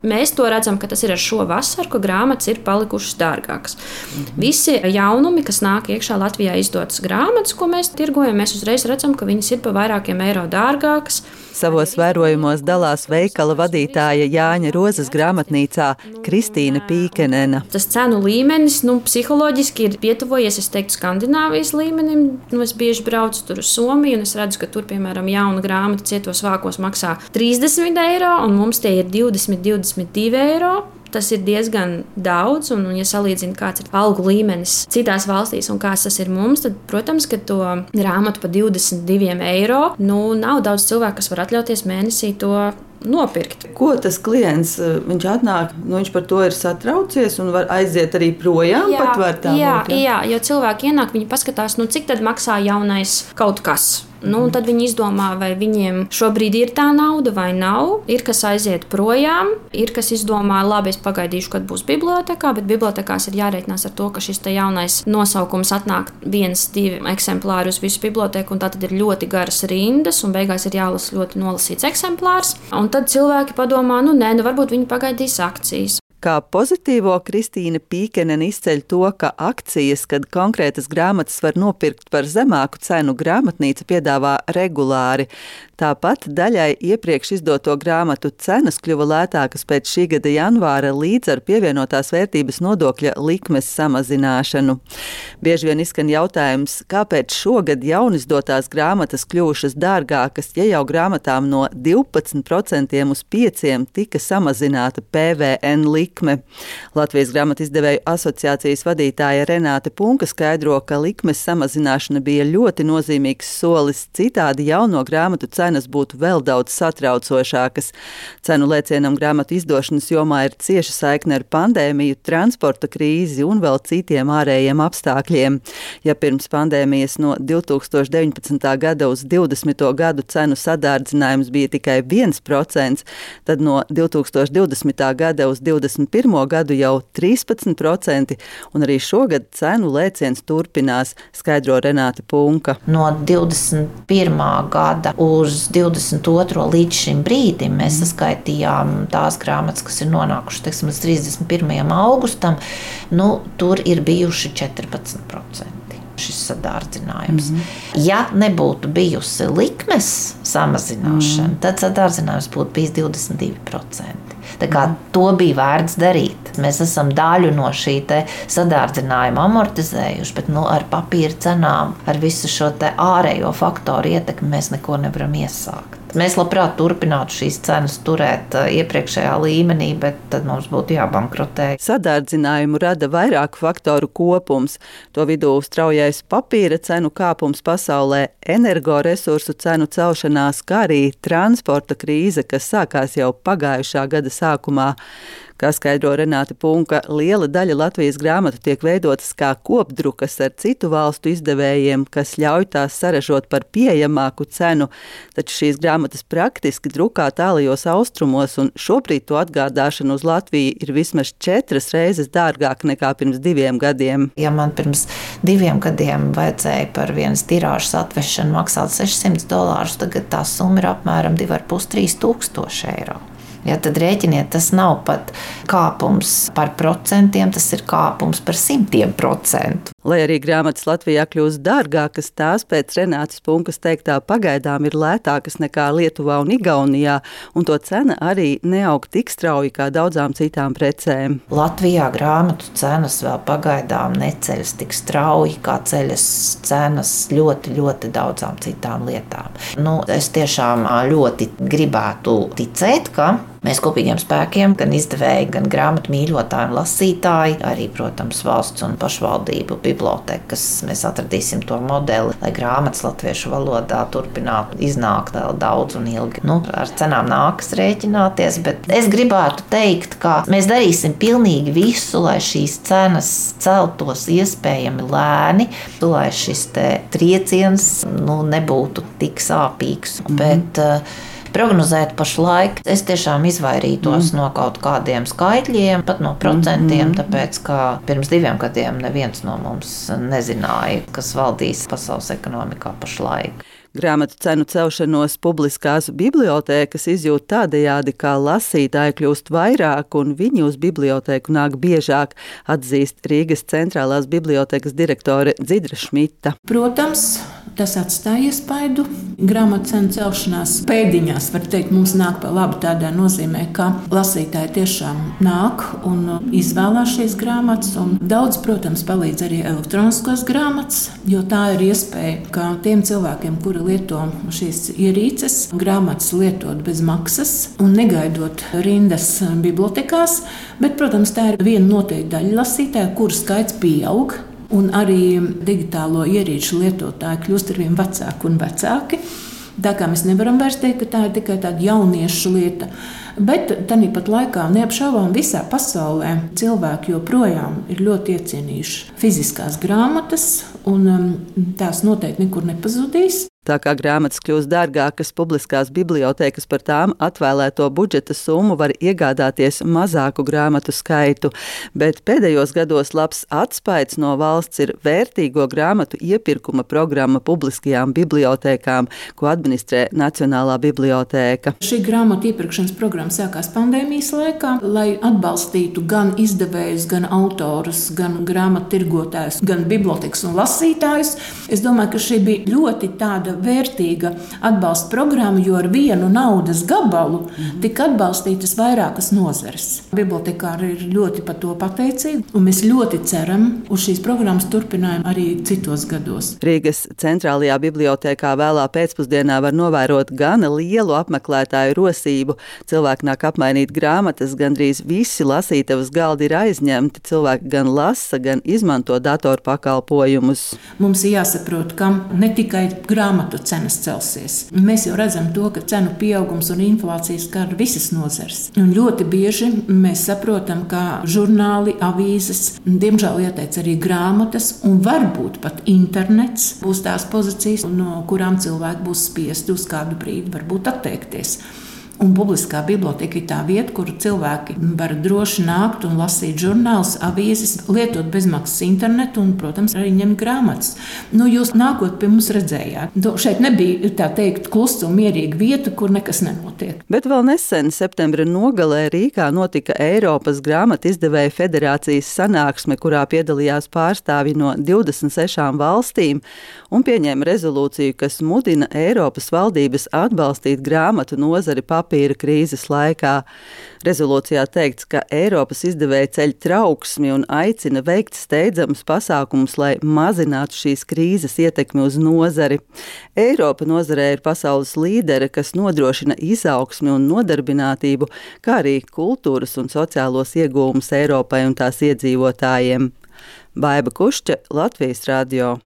Mēs to redzam, ka tas ir ar šo vasaru, ka grāmatas ir palikušas dārgākas. Mhm. Visi jaunumi, kas nāk iekšā Latvijā izdotas grāmatas, ko mēs tirgojam, mēs uzreiz redzam, ka viņas ir pa vairākiem eiro dārgākas. Savos vērojumos dalās veikala vadītāja Jāņa Rozes grāmatnīcā Kristīna Pīkenena. Tas cenu līmenis nu, psiholoģiski ir pietuvojies, es teiktu, Skandināvijas līmenim. Nu, es bieži braucu tur uz Somiju, un es redzu, ka tur, piemēram, jauna grāmata cietos vākos maksā 30 eiro, un mums tie ir 20, 22 eiro. Tas ir diezgan daudz, un, ja salīdzina, kāds ir algu līmenis citās valstīs un kāds tas ir mums, tad, protams, ka to grāmatu par 22 eiro nu, nav daudz cilvēku, kas var atļauties mēnesī to nopirkt. Ko tas klients viņš atnāk? Nu, viņš par to ir satraucies un var aiziet arī projām. Jā, tā jā, būt, jā. jā, jo cilvēki ienāk, viņi paskatās, nu, cik tad maksā jaunais kaut kas. Nu, tad viņi izdomā, vai viņiem šobrīd ir tā nauda vai nav. Ir kas aiziet projām, ir kas izdomā, labi, es pagaidīšu, kad būs bibliotekā, bet bibliotekās ir jārēķinās ar to, ka šis jaunais nosaukums atnāk viens, divi eksemplāri uz visu biblioteku, un tā tad ir ļoti garas rindas, un beigās ir jālasa ļoti nolasīts eksemplārs. Un tad cilvēki padomā, nu nē, nu varbūt viņi pagaidīs akcijas. Kā pozitīvo Kristīna Pīkenena izceļ to, ka akcijas, kad konkrētas grāmatas var nopirkt par zemāku cenu, grāmatnīca piedāvā regulāri. Tāpat daļai iepriekš izdoto grāmatu cenas kļuva lētākas pēc šī gada janvāra līdz ar pievienotās vērtības nodokļa likmes samazināšanu. Bieži vien izskan jautājums, kāpēc šogad jaunizdotās grāmatas kļuvušas dārgākas, ja jau grāmatām no 12% uz 5% tika samazināta PVN likme. Latvijas grāmatu izdevēju asociācijas vadītāja Renāte Punka skaidro, ka likmes samazināšana bija ļoti nozīmīgs solis citādi jauno grāmatu cenas būtu vēl daudz satraucošākas. Cenu lēcienam grāmatu izdošanas jomā ir cieša saikne ar pandēmiju, transporta krīzi un vēl citiem ārējiem apstākļiem. Ja pirms pandēmijas no 2019. gada uz 20. gadu cenu sadārdzinājums bija tikai 1%, tad no 2020. gada uz 2021. gadu jau 13%, un arī šogad cenu lēciens turpinās, skaidro Renāta Punka. No 21. gada uz uz 22. līdz šim brīdim mēs saskaitījām tās grāmatas, kas ir nonākušas teiksim, līdz 31. augustam, nu, tur ir bijuši 14% šis sadārdzinājums. Mm -hmm. Ja nebūtu bijusi likmes samazināšana, mm -hmm. tad sadārdzinājums būtu bijis 22%. Tā kā mm. to bija vērts darīt. Mēs esam daļu no šī sadārdzinājuma amortizējuši, bet nu, ar papīra cenām, ar visu šo ārējo faktoru ietekmi mēs neko nevaram iesākt. Mēs labprāt turpinātu šīs cenas turēt uh, iepriekšējā līmenī, bet tad mums būtu jābankrotē. Sadārdzinājumu rada vairāku faktoru kopums. To vidū straujais papīra cenu kāpums pasaulē, energoresursu cenu celšanās, kā arī transporta krīze, kas sākās jau pagājušā gada sākumā. Kā skaidro Renāta Punka, liela daļa Latvijas grāmatu tiek veidotas kā kopdrukas ar citu valstu izdevējiem, kas ļauj tās saražot par pieejamāku cenu, taču šīs grāmatas praktiski drukā tālajos austrumos, un šobrīd to atgādāšana uz Latviju ir vismaz četras reizes dārgāka nekā pirms diviem gadiem. Ja man pirms diviem gadiem vajadzēja par vienas tirāžas atvešanu maksāt 600 dolārus, tagad tā summa ir apmēram 2,5-3 tūkstoši eiro. Ja, tad rēķiniet, tas nav pat kāpums par procentiem, tas ir kāpums par simtiem procentu. Lai arī grāmatas Latvijā kļūst dārgākas, tās pēc Renātas Punkas teiktā pagaidām ir lētākas nekā Lietuvā un Igaunijā, un to cena arī neaug tik strauji kā daudzām citām precēm. Latvijā grāmatu cenas vēl pagaidām neceļas tik strauji, kā ceļas cenas ļoti, ļoti daudzām citām lietām. Nu, es tiešām ļoti gribētu ticēt, ka Mēs kopīgiem spēkiem, gan izdevēji, gan grāmatu mīļotāji un lasītāji, arī, protams, valsts un pašvaldību bibliotekas, mēs atradīsim to modeli, lai grāmatas latviešu valodā turpinātu iznākt vēl daudz un ilgi. Nu, ar cenām nākas rēķināties, bet es gribētu teikt, ka mēs darīsim pilnīgi visu, lai šīs cenas celtos iespējami lēni, lai šis trieciens nu, nebūtu tik sāpīgs. Mm -hmm. Bet, uh, prognozēt pašlaik. Es tiešām izvairītos mm. no kaut kādiem skaitļiem, pat no procentiem, mm. tāpēc ka pirms diviem gadiem neviens no mums nezināja, kas valdīs pasaules ekonomikā pašlaik. Grāmatu cenu celšanos publiskās bibliotēkas izjūt tādējādi, ka lasītāji kļūst vairāk un viņi uz bibliotēku nāk biežāk, atzīst Rīgas centrālās bibliotēkas direktore Dzidra Šmita. Protams, Tas atstāja iespaidu. Grāmatu cenu celšanās pēdiņās, var teikt, mums nāk par labu tādā nozīmē, ka lasītāji tiešām nāk un izvēlās šīs grāmatas. Daudz, protams, palīdz arī elektroniskās grāmatas, jo tā ir iespēja, ka tiem cilvēkiem, kuri lieto šīs ierīces, grāmatas lietot bez maksas un negaidot rindas bibliotekās, bet, protams, tā ir viena noteikta daļa lasītāju, kuru skaits pieaug un arī digitālo ierīču lietotāji kļūst ar vien vecāki un vecāki. Tā kā mēs nevaram vairs teikt, ka tā ir tikai tāda jauniešu lieta. Bet tāpat laikā neapšaubām visā pasaulē cilvēki joprojām ir ļoti iecienījuši fiziskās grāmatas, un um, tās noteikti nekur nepazudīs. Tā kā grāmatas kļūst dārgākas, publiskās bibliotekas par tām atvēlēto budžeta summu var iegādāties mazāku grāmatu skaitu, bet pēdējos gados labs atspaids no valsts ir vērtīgo grāmatu iepirkuma programma publiskajām bibliotekām, ko administrē Nacionālā bibliotēka. Šī grāmatu iepirkšanas programma sākās pandēmijas laikā, lai atbalstītu gan izdevējus, gan autorus, gan grāmatu tirgotājus, gan bibliotekas un lasītājus. Es domāju, ka šī bija ļoti tāda tāda vērtīga atbalsta programma, jo ar vienu naudas gabalu -hmm. tika atbalstītas vairākas nozares. Bibliotekāri ir ļoti par to pateicīgi, un mēs ļoti ceram uz šīs programmas turpinājumu arī citos gados. Rīgas centrālajā bibliotekā vēlā pēcpusdienā var novērot gan lielu apmeklētāju rosību. Cilvēki nāk apmainīt grāmatas, gandrīz visi lasītavas galdi ir aizņemti. Cilvēki gan lasa, gan izmanto datoru pakalpojumus. Mums jāsaprot, ka ne tikai grāmatas, grāmatu cenas celsies. Mēs jau redzam to, ka cenu pieaugums un inflācija skar visas nozares. Un ļoti bieži mēs saprotam, ka žurnāli, avīzes, diemžēl ieteic arī grāmatas, un varbūt pat internets būs tās pozīcijas, no kurām cilvēki būs spiesti uz kādu brīdi atteikties. Un publiskā biblioteka ir tā vieta, kur cilvēki var droši nākt un lasīt žurnālus, avīzes, lietot bezmaksas internetu un, protams, arī ņemt grāmatas. Nu, jūs nākot pie mums redzējāt, nu, šeit nebija tā teikt klusa un mierīga vieta, kur nekas nenotiek. Bet vēl nesen, septembra nogalē Rīgā notika Eiropas grāmatu izdevēja federācijas sanāksme, kurā piedalījās pārstāvi no 26 valstīm un pieņēma rezolūciju, kas mudina Eiropas valdības atbalstīt grāmatu nozari papildināt papīra krīzes laikā. Rezolūcijā teikts, ka Eiropas izdevēja ceļ trauksmi un aicina veikt steidzamus pasākumus, lai mazinātu šīs krīzes ietekmi uz nozari. Eiropa nozarē ir pasaules līdere, kas nodrošina izaugsmi un nodarbinātību, kā arī kultūras un sociālos iegūmus Eiropai un tās iedzīvotājiem. Baiva Kušķa, Latvijas radio.